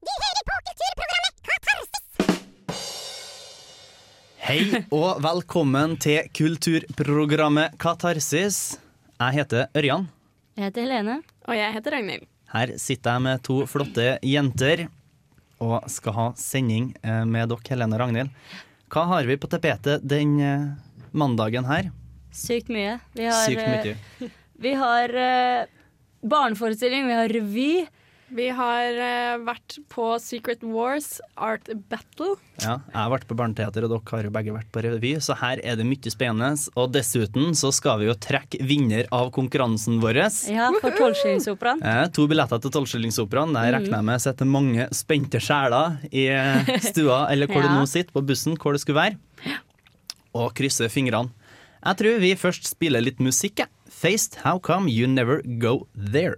Du hører på kulturprogrammet Katarsis! Hei og velkommen til kulturprogrammet Katarsis. Jeg heter Ørjan. Jeg heter Helene. Og jeg heter Ragnhild. Her sitter jeg med to flotte jenter og skal ha sending eh, med dere, Helene og Ragnhild. Hva har vi på tapetet den eh, mandagen her? Sykt mye. Vi har, Sykt eh, mye. Vi har eh, barneforestilling, vi har revy. Vi har uh, vært på Secret Wars Art Battle. Ja, jeg har vært på barneteater, og dere har jo begge vært på revy, så her er det mye spennende. Og dessuten så skal vi jo trekke vinner av konkurransen vår. Ja, for Tolvskillingsoperaen. Eh, to billetter til Tolvskillingsoperaen. Der regner jeg med sitter mange spente sjeler i eh, stua, eller hvor Ja. du nå sitter, på bussen, hvor det skulle være. Og krysser fingrene. Jeg tror vi først spiller litt musikk. jeg. Faced, How Come You Never Go There.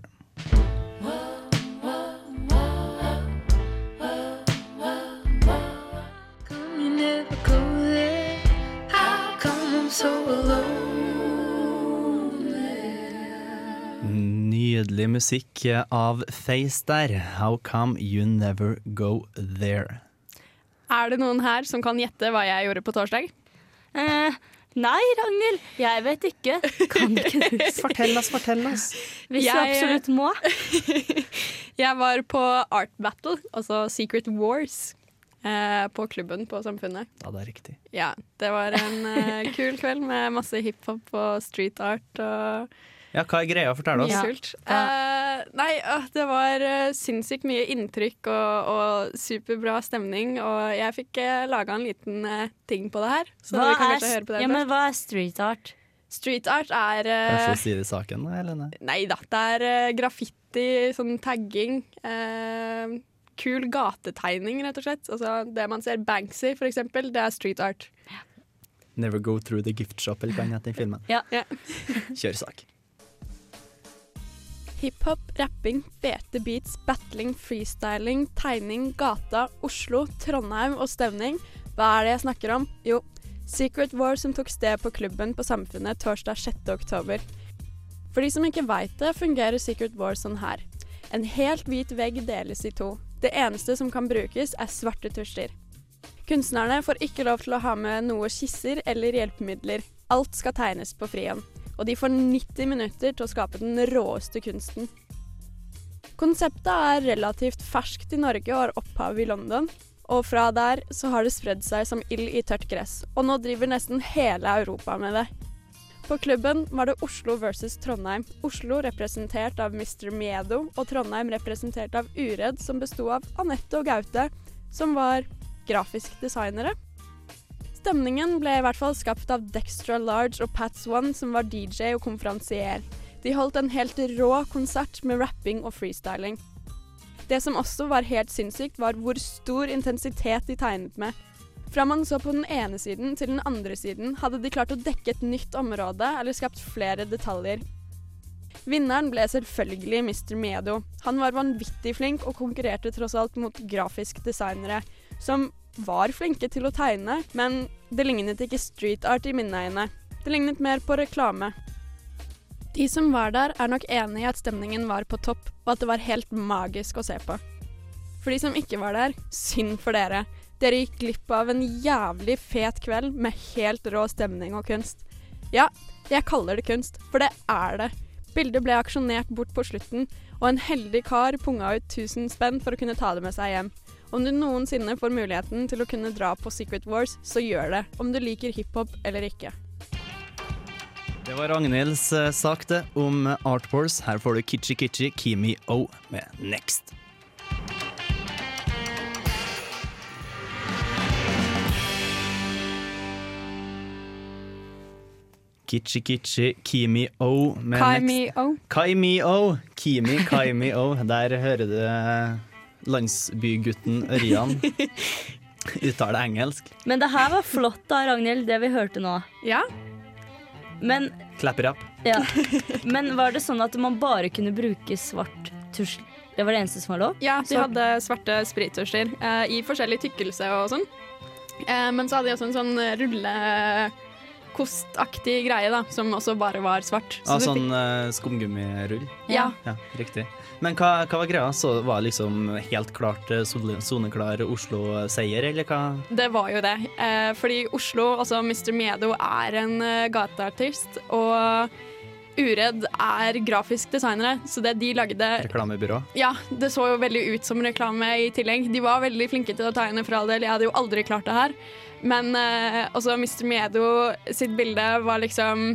Nydelig musikk av Face der. How come you never go there? Er det noen her som kan gjette hva jeg gjorde på torsdag? Eh, nei, Ragnhild, jeg vet ikke. Kan ikke du? Fortell oss, fortell oss. Hvis du absolutt må. Jeg var på Art Battle, altså Secret Wars, eh, på klubben på Samfunnet. Ja, det er riktig. Ja, det var en eh, kul kveld med masse hiphop og street art og Ja, hva er greia? Fortell oss. Ja. kult. Eh, nei, uh, det var uh, sinnssykt mye inntrykk og, og superbra stemning, og jeg fikk uh, laga en liten eh, ting på det her. Så vi kan kanskje høre på det ja, men hva er street art? Street art er eh, Kanskje si det i saken, Helene? Nei da, det er eh, graffiti, sånn tagging. eh, kul gatetegning, rett og slett. Altså, det man ser Banksy, for eksempel, det er street art. Never go through the gift shop, eller hva den heter i filmen. Ja. Ja. Kjør sak. Hiphop, rapping, fete beats, battling, freestyling, tegning, gata, Oslo, Trondheim og stevning. Hva er det jeg snakker om? Jo, Secret War som tok sted på klubben på Samfunnet torsdag 6. oktober. For de som ikke veit det, fungerer Secret War sånn her. En helt hvit vegg deles i to. Det eneste som kan brukes, er svarte tusjer. Kunstnerne får ikke lov til å ha med noe skisser eller hjelpemidler. Alt skal tegnes på frihånd og de får 90 minutter til å skape den råeste kunsten. Konseptet er relativt ferskt i Norge og har opphav i London. Og fra der så har det spredd seg som ild i tørt gress, og nå driver nesten hele Europa med det. På klubben var det Oslo versus Trondheim. Oslo representert av Mr. Miedo, og Trondheim representert av Uredd, som besto av Anette og Gaute, som var grafisk designere. Stemningen ble i hvert fall skapt av Dextra Large og Pats One, som var DJ og konferansier. De holdt en helt rå konsert med rapping og freestyling. Det som også var helt sinnssykt, var hvor stor intensitet de tegnet med. Fra man så på den ene siden til den andre siden, hadde de klart å dekke et nytt område eller skapt flere detaljer. Vinneren ble selvfølgelig Mr. Medo. Han var vanvittig flink og konkurrerte tross alt mot grafiske designere, som var flinke til å tegne, men det lignet ikke street art i mine øyne. Det lignet mer på reklame. De som var der, er nok enig i at stemningen var på topp, og at det var helt magisk å se på. For de som ikke var der, synd for dere. Dere gikk glipp av en jævlig fet kveld med helt rå stemning og kunst. Ja, jeg kaller det kunst, for det er det. Bildet ble aksjonert bort på slutten, og en heldig kar punga ut 1000 spenn for å kunne ta det med seg hjem. Om du noensinne får muligheten til å kunne dra på Secret Wars, så gjør det. Om du liker hiphop eller ikke. Det var Ragnhilds eh, sak det om Art Wars. Her får du Kitchi Kitchi Kimi O med Next. Kitchi Kitchi Kimi O med Next. Kaimi-o. Kaimi O. Kimi Kaimi O. Der hører du eh, landsbygutten Ørjan uttale engelsk. Men det her var flott da, Ragnhild, det vi hørte nå. Ja, Men, Klapperapp. ja. Men var det sånn at man bare kunne bruke svart tusj? Det var det eneste som var lov? Ja, de Så- hadde svarte sprittusjer eh, i forskjellig tykkelse og sånn. Eh, men så hadde de også en sånn rullekostaktig greie, da, som også bare var svart. Ah, du sånn eh, skumgummirull. ja. Ja, riktig. Men hva, hva var greia? Så var det liksom helt klart eh, soneklar Oslo-seier, eller hva? Det var jo det. Eh, fordi Oslo, altså Mr. Medo, er en eh, gateartist. Og Uredd er grafisk designere, så det de lagde Reklamebyrå? Ja, det så jo veldig ut som reklame i tillegg. De var veldig flinke til å tegne, for all del. Jeg hadde jo aldri klart det her. Men eh, også Mr. Medo sitt bilde var liksom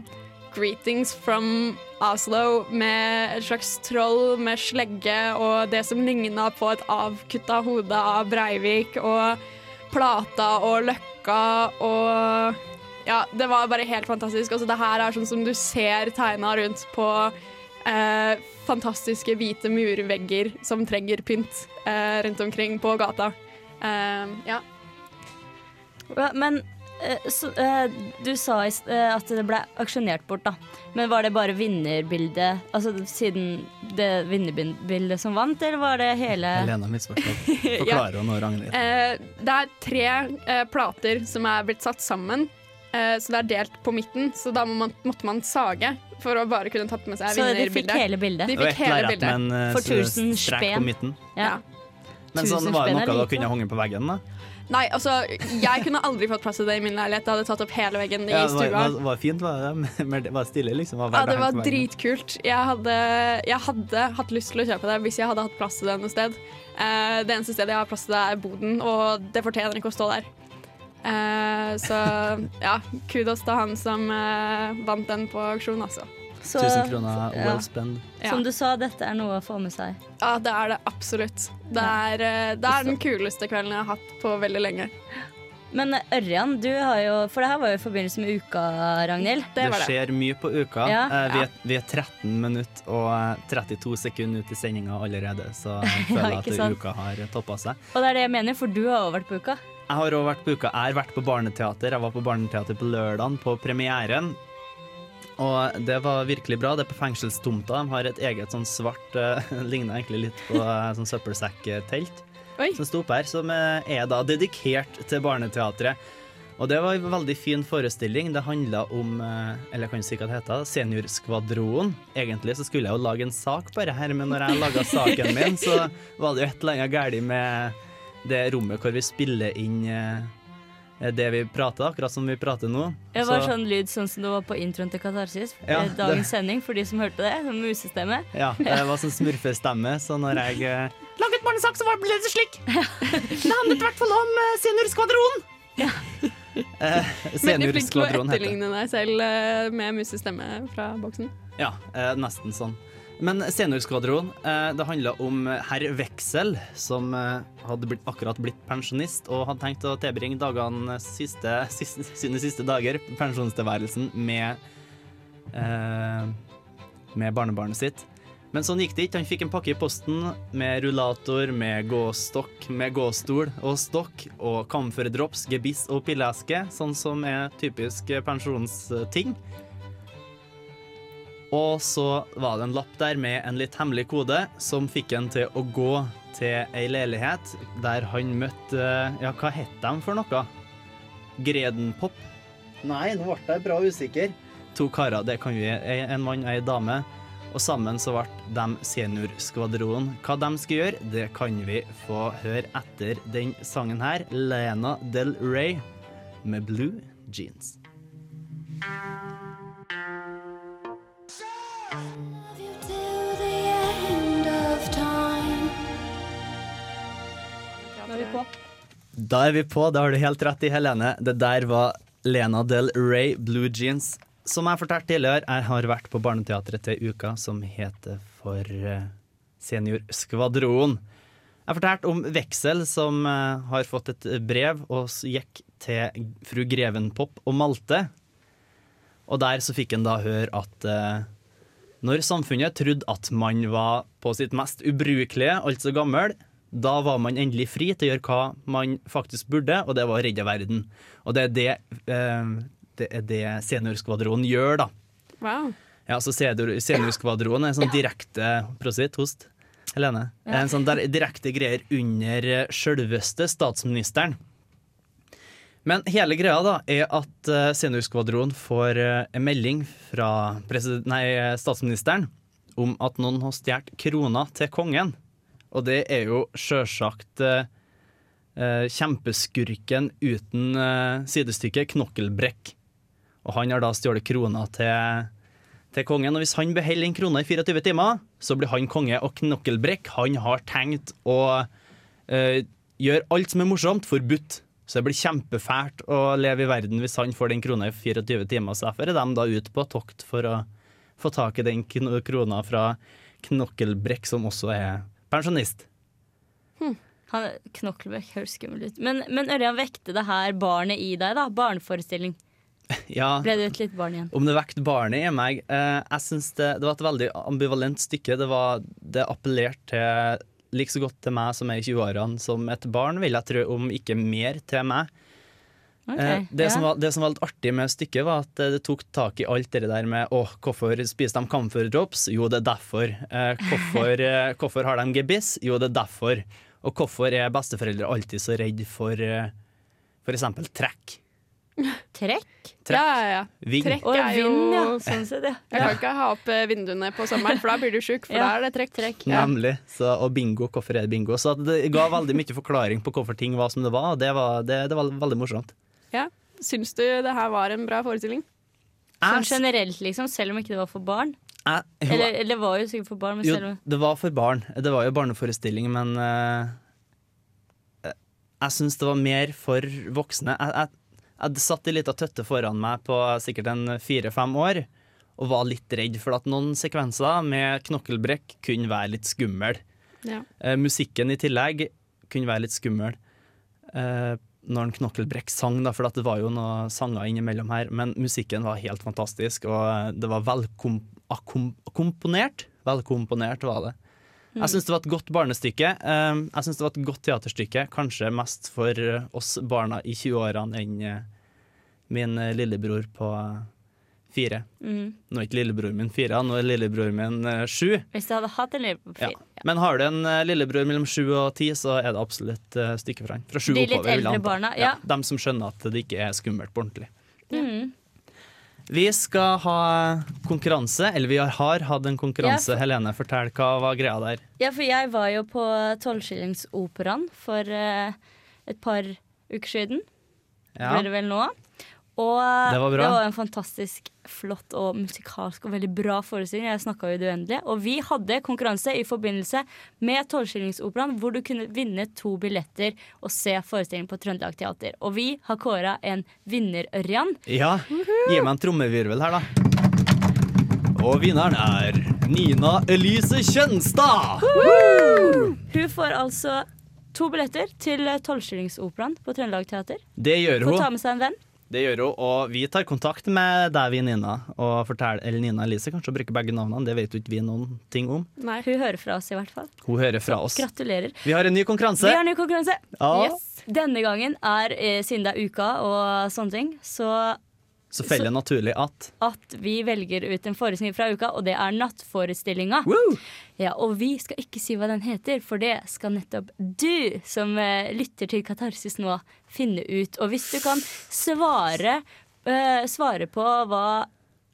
Greetings from Oslo med et slags troll med slegge og det som ligna på et avkutta hode av Breivik og Plata og Løkka og Ja, det var bare helt fantastisk. Altså, det her er sånn som du ser tegna rundt på eh, fantastiske hvite murvegger som trenger pynt eh, rundt omkring på gata. Eh, ja. Men så, eh, du sa eh, at det ble aksjonert bort, da. Men var det bare vinnerbildet, altså siden det vinnerbildet som vant, eller var det hele Helena misforstått. Forklarer hun nå, Ragnhild. Eh, det er tre eh, plater som er blitt satt sammen, eh, så det er delt på midten. Så da må man, måtte man sage for å bare kunne tatt med seg Så de fikk vinnerbildet. hele bildet? De fikk hele bildet. eh, For s- tusen strek spen. på midten. Ja. Men sånn var det noe er du kunne henge på veggen, da? Nei, altså, jeg kunne aldri fått plass til det i min leilighet. Jeg hadde tatt opp hele veggen i Ja, det stua. var, var, var fint, var det? Men det var stille, liksom? Var Ja, det var dritkult. Jeg hadde, jeg hadde hatt lyst til å kjøpe det hvis jeg hadde hatt plass til det noe sted. Uh, det eneste stedet jeg har plass til det, er boden, og det fortjener ikke å stå der. Uh, så ja, kudos til han som uh, vant den på auksjon, altså. Så, 1000 kroner ja. well spent. Ja. Som du sa, dette er noe å få med seg. Ja, det er det absolutt. Det er, eh, det er den kuleste kvelden jeg har hatt på veldig lenge. Men eh, Ørjan, du har jo For det her var jo i forbindelse med uka, Ragnhild. Det Det det. skjer mye på uka. Ja. Eh, vi, er, vi er 13 minutter og eh, 32 sekunder ut i sendinga allerede, så jeg føler ja, at sant. uka har toppa seg. Og det er det jeg mener, for du har også vært på uka. Jeg har også vært på uka. Jeg har vært på barneteater. Jeg var på barneteater på lørdagen, på premieren. Og det var virkelig bra. Det er på fengselstomta. De har et eget sånn svart uh, Ligner egentlig litt på uh, sånn søppelsekktelt som sto opp her, som uh, er da dedikert til barneteatret. Og det var en veldig fin forestilling. Det handla om Eller jeg kan si hva det heter. Seniorskvadronen. Egentlig så skulle jeg jo lage en sak bare her, men når jeg laga saken min, så var det jo et eller annet galt med det rommet hvor vi spiller inn det vi prater, akkurat som vi prater nå. Det var Så- sånn lyd sånn som det var på introen til Katarsis. Ja, dagens Dagens sending, for de som hørte det. Sånn musestemme. Ja, det var sånn smurfestemme, så når jeg eh, laget barnesak, så var- ble det slik. Det handlet i hvert fall om eh, Seniorskvadronen. Ja. Eh, Veldig flink til å heter det. etterligne deg selv eh, med musestemme fra boksen. Ja, eh, nesten sånn. Men Seniorskvadron, eh, det handla om herr Veksel, som eh, hadde blitt, akkurat blitt pensjonist og hadde tenkt å tilbringe dagene siste, siste, sine siste dager, pensjonstilværelsen, med, eh, med barnebarnet sitt. Men sånn gikk det ikke. Han fikk en pakke i posten med rullator, med gåstokk, med gåstol og stokk og kamferdrops, gebiss og pilleeske, sånn som er typisk pensjonsting. Og så var det en lapp der med en litt hemmelig kode som fikk en til å gå til ei leilighet der han møtte Ja, hva het de for noe? Gredenpop? Nei, nå ble jeg bra usikker. To karer, det kan vi. En mann og ei dame. Og sammen så ble de Seniorskvadronen. Hva de skal gjøre, det kan vi få høre etter den sangen her. Lena Del Rey med Blue Jeans. Nå er vi på. Da er vi på, det har du helt rett i, Helene. Det der var Lena Del Rey, Blue Jeans. Som jeg fortalte tidligere, jeg har vært på Barneteatret til uka som heter for eh, Seniorskvadronen. Jeg fortalte om Veksel som eh, har fått et brev og gikk til fru Grevenpop og Malte. Og der så fikk han da høre at eh, når samfunnet trodde at man var på sitt mest ubrukelige, altså gammel, da var man endelig fri til å gjøre hva man faktisk burde, og det var å redde verden. Og det er det, eh, det, er det Seniorskvadronen gjør, da. Wow. Ja, så senior, Seniorskvadronen er en sånn direkte Prosit, host. Helene. Ja. En sånn der, direkte greier under sjølveste statsministeren. Men hele greia da er at uh, Seniorskvadron får uh, en melding fra nei, statsministeren om at noen har stjålet krona til kongen. Og det er jo sjølsagt uh, kjempeskurken uten uh, sidestykke, Knokkelbrekk. Og han har da stjålet krona til, til kongen. Og hvis han beholder den krona i 24 timer, så blir han konge. Og Knokkelbrekk han har tenkt å uh, gjøre alt som er morsomt, forbudt. Så det blir kjempefælt å leve i verden hvis han får den krona i 24 timer. Så derfor er de da ute på tokt for å få tak i den krona fra Knokkelbrekk, som også er pensjonist. Han, knokkelbrekk høres skummel ut. Men, men Ørjan vekte det her barnet i deg, da? Barneforestilling. Ja, Ble du et lite barn igjen? om det vekte barnet i meg eh, Jeg synes det, det var et veldig ambivalent stykke. Det, var, det appellerte til like så godt til meg som er i 20-årene som et barn, vil jeg tro, om ikke mer til meg. Eh, det, ja. som var, det som var litt artig med stykket, var at eh, det tok tak i alt det der med åh, hvorfor spiser de camphor drops? Jo, det er derfor. Eh, hvorfor, eh, hvorfor har de gebiss? Jo, det er derfor. Og hvorfor er besteforeldre alltid så redd for eh, for eksempel trekk? Trekk? Trekk. Ja, ja, ja. Trekk er jo vind, ja. Sånn sett, ja. Jeg kan ikke ha opp eh, vinduene på sommeren, for da blir du sjuk. For Ja. da er det trekk. Trekk. Ja. Nemlig. Så, og bingo, hvorfor er det bingo? Så det ga veldig mye forklaring på hvorfor ting var som det var, og det var, det, det var veldig morsomt. Ja. Syns du det her var en bra forestilling? Sånn generelt, liksom, selv om ikke det var for barn. jeg- Eller, eller det var jo sikkert for barn, men jo, selv om det var for barn. Det var jo barneforestilling, men uh, jeg syns det var mer for voksne. Jeg, jeg, jeg satt ei lita tøtte foran meg på sikkert en fire-fem år og var litt redd for at noen sekvenser med knokkelbrekk kunne være litt skummel. Ja. Eh, musikken i tillegg kunne være litt skummel. Eh, når en Knokkelbrekk sang, da, for at det var jo noen sanger innimellom her. Men musikken var helt fantastisk, og det var velkomponert. Velkomponert var det. Jeg syns det var et godt barnestykke. Eh, jeg synes det var et godt teaterstykke. Kanskje mest for eh, oss barna i 20-årene enn eh, min eh, lillebror på fire. mm. Nå er ikke lillebroren min fire, nå er lillebroren min sju. Hvis du hadde hatt en lillebror på fire. Ja. Men har du en lillebror mellom sju og ti, så er det absolutt uh, stykke for han. Fra sju oppover, vil jeg anta. barna, ja. De som skjønner at det ikke er skummelt på ordentlig. Mm. Vi skal ha konkurranse, eller vi har, hatt en konkurranse. Ja, for- Helene, fortell hva var greia der? ja, for jeg var jo på Tolvskillingsoperaen for uh, et par uker siden. Ja. Blir det vel nå. Og Det var bra. det var en fantastisk flott og musikalsk og veldig bra forestilling. Jeg snakka jo det uendelige. Og vi hadde konkurranse i forbindelse med Tolvskillingsoperaen, hvor du kunne vinne to billetter og se forestillingen på Trøndelag Teater. Og vi har kåra en vinner, Ørjan. Ja, gi meg en trommevirvel her, da. Og vinneren er Nina Elise Kjønstad! Hun får altså to billetter til Tolvskillingsoperaen på Trøndelag Teater. Det gjør hun. Får ta med seg en venn. Det gjør hun, og vi tar kontakt med deg, vi, Nina. Og forteller, eller Nina Elise, kanskje bruker begge navnene. Det vet jo ikke vi noen ting om. Nei. Hun hører fra oss, i hvert fall. Hun hører fra oss. Gratulerer. Vi har en ny konkurranse. Vi har ny konkurranse. Ja. Yes. Denne gangen er, eh, siden det er uka og sånne ting, så Så feller naturlig at at vi velger ut en forestilling fra uka, og det er Nattforestillinga. Ja, og vi skal ikke si hva den heter, for det skal nettopp du som eh, lytter til Katarsis nå, finne ut. Og hvis du kan svare, eh, svare på hva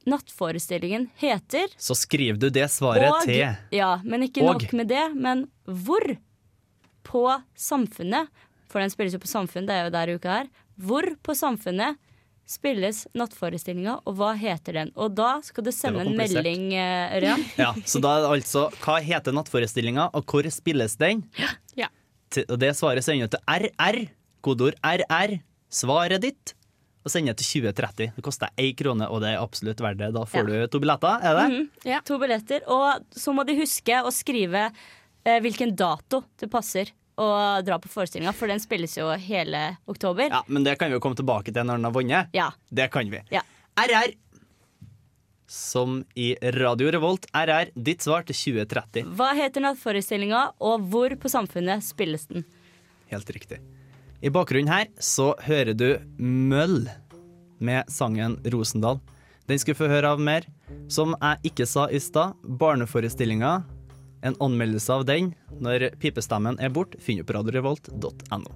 Nattforestillingen heter Så skriver du det svaret og, til Ja, men ikke Og. nok med det. Men hvor på Samfunnet, for den spilles jo på Samfunnet, det er jo der uka er, hvor på Samfunnet spilles Nattforestillinga, og hva heter den? Og da skal du sende en melding, eh, Ørjan. Ja, Så da er det altså Hva heter nattforestillinga, og hvor spilles den? Ja. Til- Og det svaret sender du til RR. Kodeord RR. Svaret ditt. Og sender til 2030. Det koster én krone, og det er absolutt verdt det. Da får du to billetter, er det? Mhm. Ja. To billetter. Og så må de huske å skrive eh, hvilken dato det passer å dra på forestillinga, for den spilles jo hele oktober. Ja, Men det kan vi jo komme tilbake til når den har vunnet. Ja. Det kan vi. Ja. RR. Som i Radio Revolt. RR. Ditt svar til 2030. Hva heter nattforestillinga, og hvor på Samfunnet spilles den? Helt riktig. I bakgrunnen her så hører du Møll med sangen Rosendal. Den skal vi få høre av mer. Som jeg ikke sa i stad, barneforestillinga. En anmeldelse av den, når pipestemmen er borte, finner du på radiorevolt.no.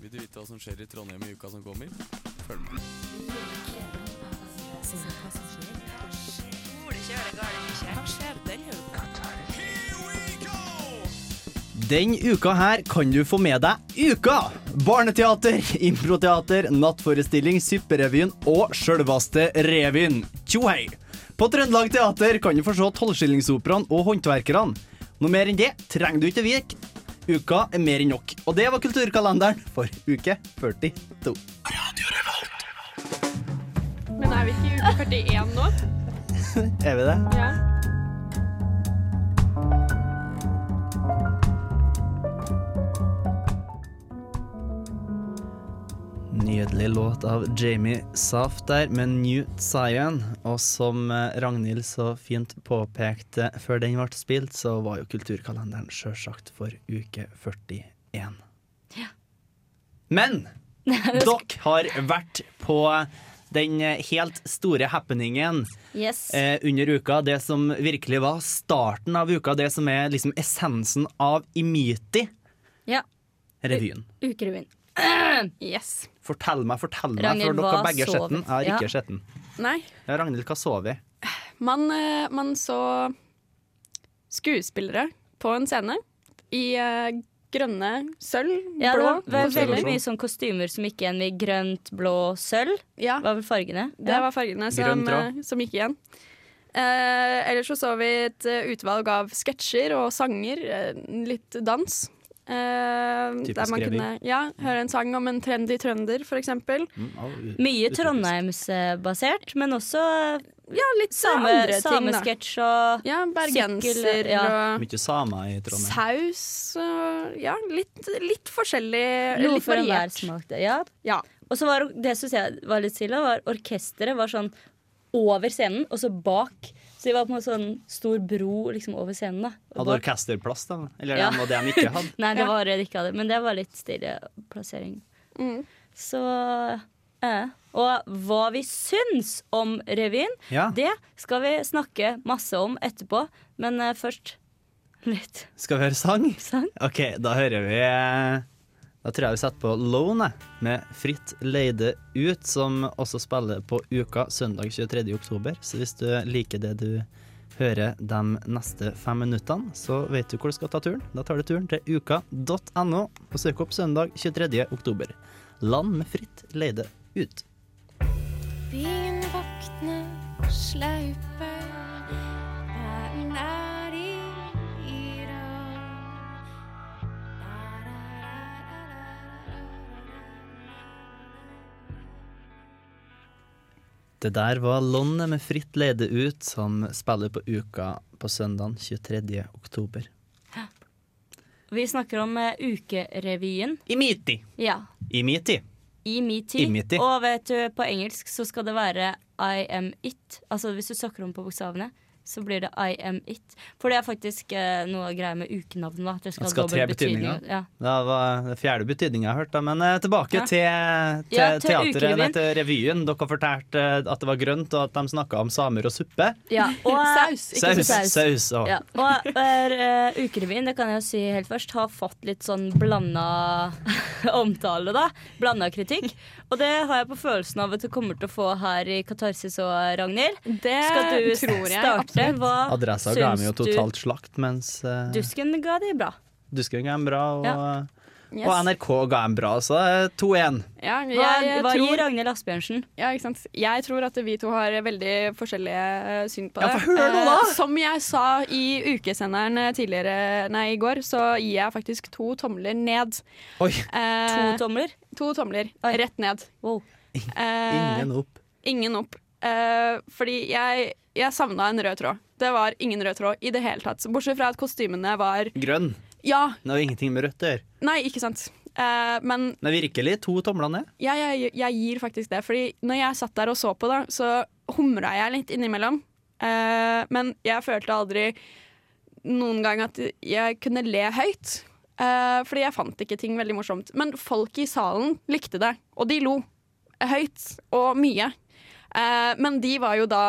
Vil du vite hva som skjer i Trondheim i uka som kommer? Følg med. Hva skjer? Hva skjer? Hva skjer? Hva skjer? Hva skjer? Den uka her kan du få med deg Uka! Barneteater, improteater, nattforestilling, Supperevyen og sjølvaste revyen. Tjohei! På Trøndelag Teater kan du få se Tolvskillingsoperaen og Håndverkerne. Noe mer enn det trenger du ikke virke. Uka er mer enn nok. Og det var kulturkalenderen for uke 42. Men er vi ikke i uke 41 nå? Er vi det? Ja. Nydelig låt av Jamie Saft der med New Zion. Og som eh, Ragnhild så fint påpekte før den ble spilt, så var jo kulturkalenderen sjølsagt for uke 41. Ja. Men dere har vært på den helt store happeningen Yes. eh, under uka. Det som virkelig var starten av uka. Det som er liksom essensen av Imiti. Ja. Revyen. Ukerevyen. Yes. Fortell meg, fortell meg, Ragnhild, for dere hva begge sov- sett. Jeg har Ja. ikke sett den. Nei. Ja, Ragnhild, hva så vi? Man, eh, man så skuespillere på en scene i eh, grønne, sølv, Ja, det blå var, var veldig mye sånn kostymer som gikk igjen i grønt, blå, sølv. Ja, Var vel fargene? det var fargene som, eh, som gikk igjen. Eh, ellers så så vi et utvalg av sketsjer og sanger, litt dans. Eh, Typisk der man kunne ja, høre en sang om en trendy trønder, eksempel. Mm, Mye. Trondheimsbasert, men også Ja, litt same, samesketsj og Ja, bergenser ja. og Mye samer i Trondheim. saus og Ja, litt, litt forskjellig. noe litt for enhver variert. smak. det, Ja. Ja. Og så var det synes jeg var litt stille, var orkesteret var sånn over scenen, og så bak. Så de var på en måte sånn stor bro liksom over scenen. da Hadde bak- orkesterplass, da? Eller Ja. det de ikke hadde? Nei, det var det de ikke hadde, men det var litt stille plassering. Mm. Så eh. Og hva vi syns om revyen, Ja. det skal vi snakke masse om etterpå. Men eh, først litt Skal vi høre sang? sang. OK, da hører vi eh, Da tror jeg vi setter på Lone med Fritt leide ut, som også spiller på Uka søndag 23. oktober. Så hvis du liker det du hører de neste fem minuttene, så vet du hvor du skal ta turen. Da tar du turen til uka.no og søk opp søndag 23. oktober. Land med fritt leide ut. Byen våkner slaupe Det der var Lonne med Fritt lede ut, som spiller på Uka på søndag 23. oktober. Vi snakker om uh, Ukerevyen. Imiti. Ja. Imiti. I Meety. Imiti. Og vet du, på engelsk så skal det være I am it. Altså hvis du søker om på bokstavene, så blir det I am it. For det er faktisk eh, noe greier greia med ukenavn. Da, at det skal, Det skal tre betydninger. Ja. Det var den fjerde betydninga jeg har hørt, da. Men eh, tilbake Ja. til, til, Ja, til teateret, nei, til revyen. Dere har fortalt eh, at det var grønt, og at de snakka om samer og suppe. Ja, og, Saus, ikke Saus. saus. saus og. Ja, og uh, Ukerevyen, det kan jeg jo si helt først, har fått litt sånn blanda omtale, da. Blanda kritikk. Og det har jeg på følelsen av at du kommer til å få her i Katarsis og Ragnhild. Det Skal du tror jeg starte? Hva Adressa ga dem jo totalt slakt, mens uh, Dusken ga de bra. Dusken ga dem bra, og, Ja. Yes. og NRK ga dem bra. Så eh, 2-1. Ja, Hva, hva tror, gir Ragnhild Asbjørnsen? ja, ikke sant? jeg tror at vi to har veldig forskjellige eh, syn på Ja, det. få høre nå, da! Eh, som jeg sa i ukesenderen eh, tidligere, nei, i går, så gir jeg faktisk to tomler ned. Oi, Eh, To tomler? to tomler Oi. rett ned. Wow. Eh, ingen opp. Ingen opp. Eh, fordi jeg, jeg savna en rød tråd. Det var ingen rød tråd i det hele tatt. Bortsett fra at kostymene var Grønn. Ja, Det har ingenting med rødt å gjøre. nei, ikke sant. Uh, men Men virkelig, to tomler ned. Ja, jeg, jeg gir faktisk det. Fordi når jeg satt der og så på det, så humra jeg litt innimellom. Uh, men jeg følte aldri noen gang at jeg kunne le høyt. Uh, fordi jeg fant ikke ting veldig morsomt. Men folk i salen likte det, og de lo. Høyt og mye. Eh, men de var jo da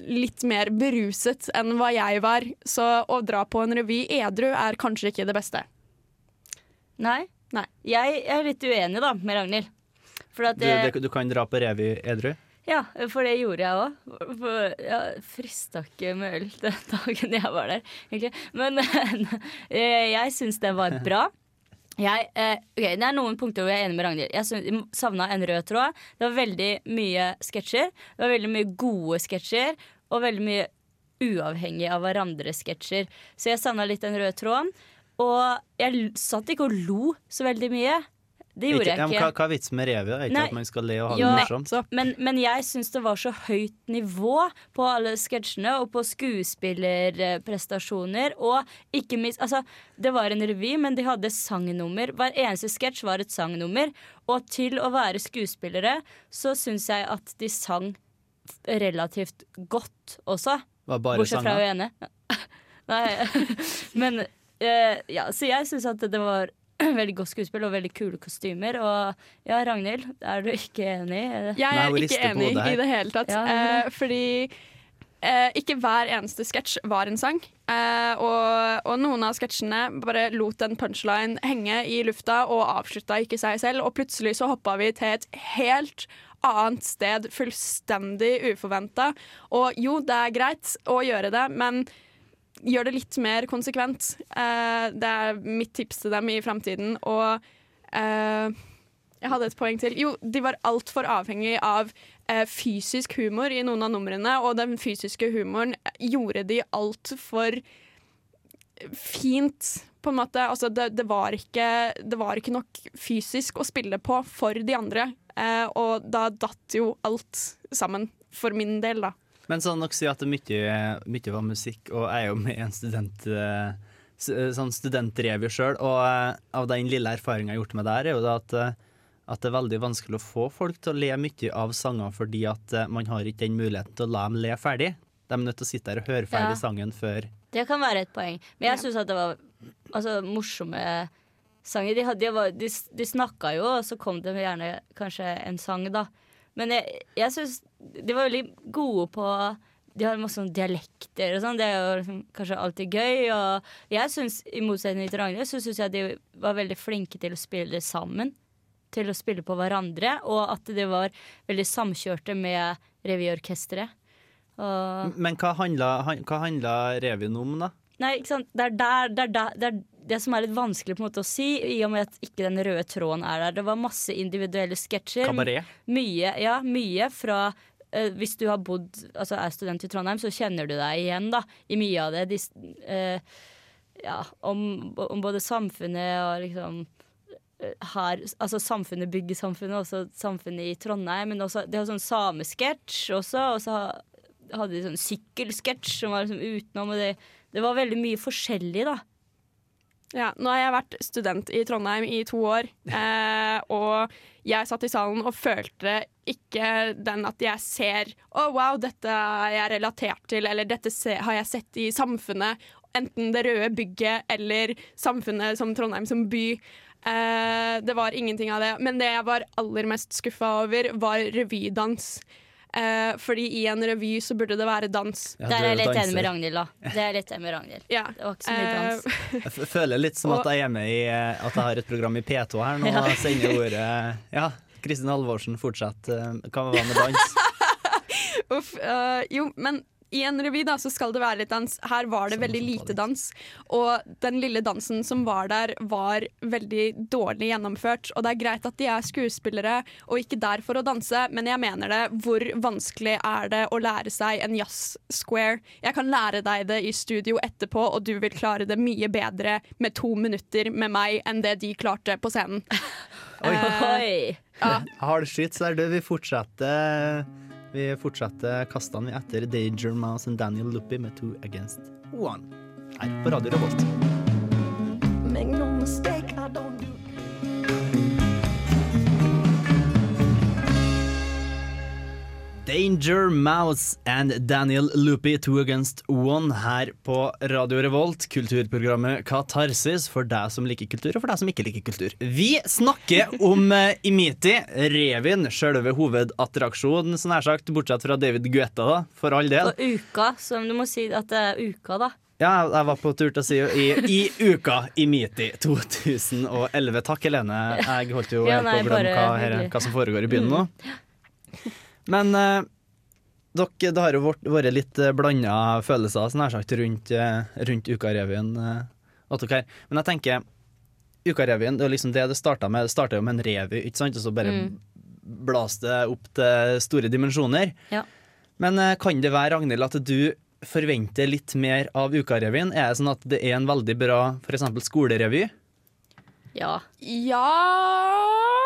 litt mer beruset enn hva jeg var, så å dra på en revy edru er kanskje ikke det beste. Nei? Nei. Jeg er litt uenig da med Ragnhild. For at Du, du kan dra på revy edru? Ja, for det gjorde jeg òg. Jeg frista ikke med øl den dagen jeg var der, egentlig. Men eh, jeg syns det var bra. Jeg, eh, okay, Det er noen punkter hvor jeg er enig med Ragnhild. Jeg savna en rød tråd. Det var veldig mye sketsjer. Det var veldig mye gode sketsjer, og veldig mye uavhengig av hverandre sketsjer. Så jeg savna litt den røde tråden. Og jeg satt ikke og lo så veldig mye. Det gjorde Ikke, ja, jeg men ikke. hva, hva er vitsen med revy? Ikke Nei. at man skal le og ha det morsomt? Men, men jeg syns det var så høyt nivå på alle sketsjene og på skuespillerprestasjoner. Og ikke minst Altså, det var en revy, men de hadde sangnummer. Hver eneste sketsj var et sangnummer. Og til å være skuespillere så syns jeg at de sang relativt godt også. Var bare Bortsett fra sanger? hun ene. Nei, men eh, ja, så jeg syns at det var veldig godt skuespill og veldig kule kostymer. Og ja, Ragnhild, er du ikke enig? Jeg er ikke enig i det hele tatt. Ja, ja. eh, fordi eh, ikke hver eneste sketsj var en sang. Eh, og, og noen av sketsjene bare lot en punchline henge i lufta og avslutta ikke seg selv. Og plutselig så hoppa vi til et helt annet sted, fullstendig uforventa. Og jo, det er greit å gjøre det, men gjør det litt mer konsekvent. Uh, det er mitt tips til dem i framtiden. Og uh, jeg hadde et poeng til. Jo, de var altfor avhengig av uh, fysisk humor i noen av numrene, og den fysiske humoren gjorde de altfor fint, på en måte. Altså, det, det, var ikke, det var ikke nok fysisk å spille på for de andre, og da datt jo alt sammen. For min del, da. Men sånn nok si at det mye, mye var musikk, og jeg er jo med i en student, eh, eh, sånn studentrevy sjøl, og eh, av den lille erfaringa jeg har gjort med det her, er jo det at, at det er veldig vanskelig å få folk til å le mye av sanger, fordi at man har ikke den muligheten til å la dem le ferdig. De er nødt til å sitte der og høre ferdig Ja. sangen før Det kan være et poeng. Men jeg syns at det var altså, morsomme sanger. De, hadde, de, var, de, de snakka jo, og så kom det gjerne kanskje en sang, da. Men jeg, jeg syns de var veldig gode på De har masse sånn dialekter og sånn. Det er jo liksom, kanskje alltid gøy. Og jeg syns, i motsetning til Ragnhild, så syns jeg de var veldig flinke til å spille sammen. Til å spille på hverandre, og at de var veldig samkjørte med revyorkesteret. Men hva handla, han- hva handla revyen om, da? Nei, ikke sant? Det er, der, det, er der, det er det som er litt vanskelig på en måte å si, i og med at ikke den røde tråden er der. Det var masse individuelle sketsjer. Mye, ja, mye fra uh, Hvis du har bodd, altså er student i Trondheim, så kjenner du deg igjen da, i mye av det. De, s- eh, ja, om, om både samfunnet og liksom eh, her, altså Samfunnet bygger samfunnet, også samfunnet i Trondheim. Men også, de har sånn samesketsj også, og så hadde de sånn sykkelsketsj som var liksom utenom. Og det, det var veldig mye forskjellig, da. Ja, nå har jeg vært student i Trondheim i to år, eh, og jeg satt i salen og følte ikke den at jeg ser Å, wow, dette er jeg relatert til, eller dette har jeg sett i samfunnet. Enten det røde bygget eller samfunnet som Trondheim som by. Eh, det var ingenting av det. Men det jeg var aller mest skuffa over, var revydans. Eh, fordi i en revy så burde det være dans. Ja, Der er jeg litt enig med Ragnhild, da. Det er litt enig med Ragnhild. Ja. Det var ikke så mye dans. Eh, Jeg føler litt som at jeg er med i eh, At jeg har et program i P2 her nå Ja. og sender ordet Ja, Kristin Halvorsen, fortsett. Hva var med dans? Uff, Uh, jo, men i en revy da, så skal det være litt dans. Her var det Sånn veldig lite dans. Og den lille dansen som var der, var veldig dårlig gjennomført. Og det er greit at de er skuespillere og ikke der for å danse, men jeg mener det. Hvor vanskelig er det å lære seg en jazz square? Jeg kan lære deg det i studio etterpå, og du vil klare det mye bedre med to minutter med meg enn det de klarte på scenen. Oi. Uh, ja. Halvskyt, så er det vi fortsetter Vi fortsetter kastene etter Danger Mouse og Daniel Luppy med Two Against One. Her på Radio Revolt. Make no mistake, Danger Mouse and Daniel Loopy Two Against One, her på Radio Revolt, kulturprogrammet Katarsis for deg som liker kultur, og for deg som ikke liker kultur. Vi snakker om eh, Imiti, revyen, sjølve hovedattraksjonen, så nær sagt, bortsett fra David Guetta, da, for all del. Og uka, som du må si at det er uka, da. Ja, jeg var på tur til å si i, i uka i Miti 2011. Takk, Helene. Jeg holdt jo Ja, nei, på å glemme hva. Mm. hva som foregår i byen nå. Men eh, dere, det har jo vært- litt blanda følelser sånn sagt, rundt, eh, rundt Ukarevyen. eh. Men jeg tenker Ukarevyen, det er liksom det det starta med. Det starta jo med en revy, ikke sant? og så bare Mm. blas det opp til store dimensjoner. Ja. Men eh, kan det være, Ragnhild, at du forventer litt mer av Ukarevyen? Er det sånn at det er en veldig bra eksempel skolerevy? Ja. Ja eh,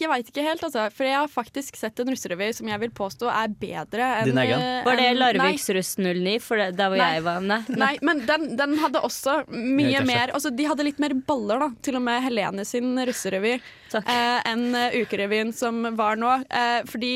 Jeg veit ikke helt, altså. For jeg har faktisk sett en russerevy som jeg vil påstå er bedre enn Din egen? eh, Var det Larviksruss 09, for det, der hvor Nei. jeg var? Nei. Nei, men den, den hadde også mye mer altså, De hadde litt mer baller, da. Til og med Helene sin russerevy eh, enn eh, ukerevyen som var nå. Eh, fordi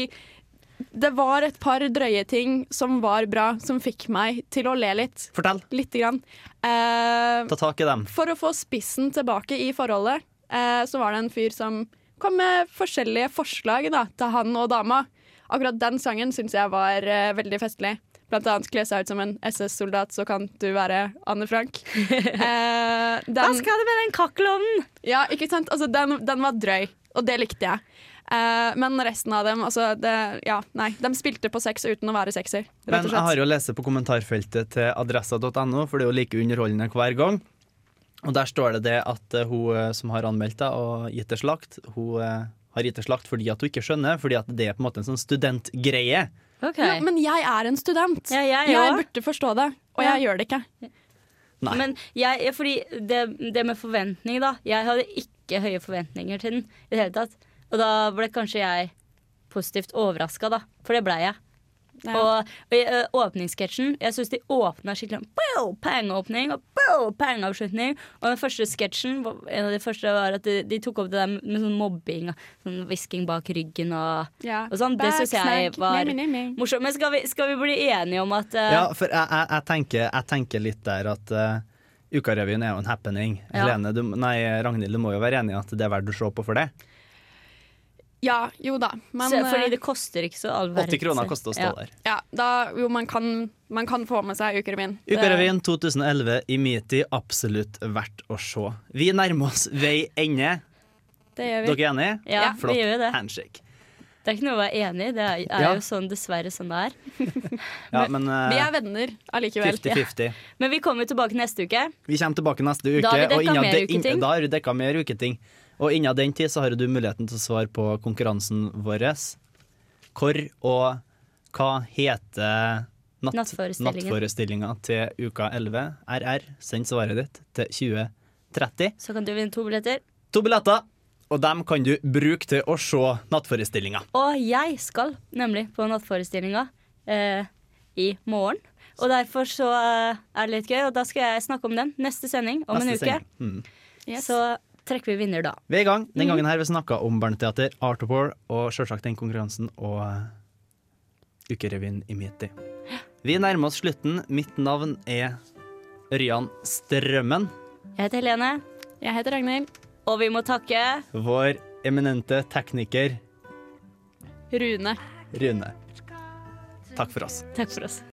det var et par drøye ting som var bra, som fikk meg til å le litt. Fortell. Lite grann. Eh, Ta tak i dem. for å få spissen tilbake i forholdet, eh, så var det en fyr som kom med forskjellige forslag da, til han og dama. Akkurat den sangen syns jeg var uh, veldig festlig. Blant annet kle seg ut som en SS-soldat, så kan du være Anne Frank. Eh, Hva skal det med den kakkelovnen? ja, ikke sant? Altså, den, den var drøy, og det likte jeg. Uh, men resten av dem, altså det, ja, nei, de spilte på sex uten å være sexy. Rett Men jeg har jo lest på kommentarfeltet til adressa.no, for det er jo like underholdende hver gang. Og der står det det at eh, hun eh, som har anmeldt deg og gitt deg slakt, hun eh, har gitt deg slakt fordi at hun ikke skjønner, fordi at det er på en måte en sånn studentgreie. Okay. Jo, men jeg er en student. Ja, jeg jeg burde forstå det, og Ja. jeg gjør det ikke. Nei. Men jeg, fordi det, det med forventning, da. Jeg hadde ikke høye forventninger til den i det hele tatt. Og da ble kanskje jeg positivt overraska, da. For det blei jeg. Ja. Og, og i ø, åpningssketsjen Jeg syns de åpna skikkelig bow, Pang-åpning og bow, pang-avslutning. Og den første sketsjen En av de første var at de, de tok opp det der med sånn mobbing. Sånn Hvisking bak ryggen og, Ja. og sånn. Det syns jeg var Nei, nei, nei. morsomt. Men skal vi, skal vi bli enige om at uh, Ja, for jeg, jeg, jeg, tenker, jeg tenker litt der at uh, Ukarevyen er jo en happening. Ja. Helene, du, nei, Ragnhild, du må jo være enig i at det er verdt å se på for det. Ja, jo da. Men så, eh, Fordi det koster ikke så all 80 kroner koster å stå ja. der. ja, da, jo, man kan, man kan få med seg ukerevyen. Ukerevyen Ukarevyen 2011 i Miti, absolutt verdt å se. Vi nærmer oss vei ende. Det gjør vi. Dere er enige? Ja, Ja, Flott. vi gjør det. Handshake. Det er ikke noe å være enig i. Det er, er Ja. jo sånn dessverre sånn det er. Ja, men Vi uh, er venner allikevel. 50-50. Men vi kommer tilbake neste uke. Vi kommer tilbake neste uke. Da har vi mer de-. Da har dekka mer uketing. Og innen den tid så har du muligheten til å svare på konkurransen vår. Hvor og hva heter natt, nattforestillinga til uka 11? RR, send svaret ditt til 2030. Så kan du vinne to billetter. To billetter, og dem kan du bruke til å se nattforestillinga. Og jeg skal nemlig på nattforestillinga eh, i morgen. Og derfor så eh, er det litt gøy, og da skal jeg snakke om den neste sending om en uke. sending. Mm. Yes. Så trekker vi vinner da. Vi er i gang. Den gangen her vi snakka om barneteater, Art of War og selvsagt den konkurransen og eh, Ukerevyen i Miti. Vi nærmer oss slutten. Mitt navn er Ørjan Strømmen. Jeg heter Helene, Jeg heter Ragnhild. Og vi må takke Vår eminente tekniker Rune. Rune. Takk for oss. Takk for oss.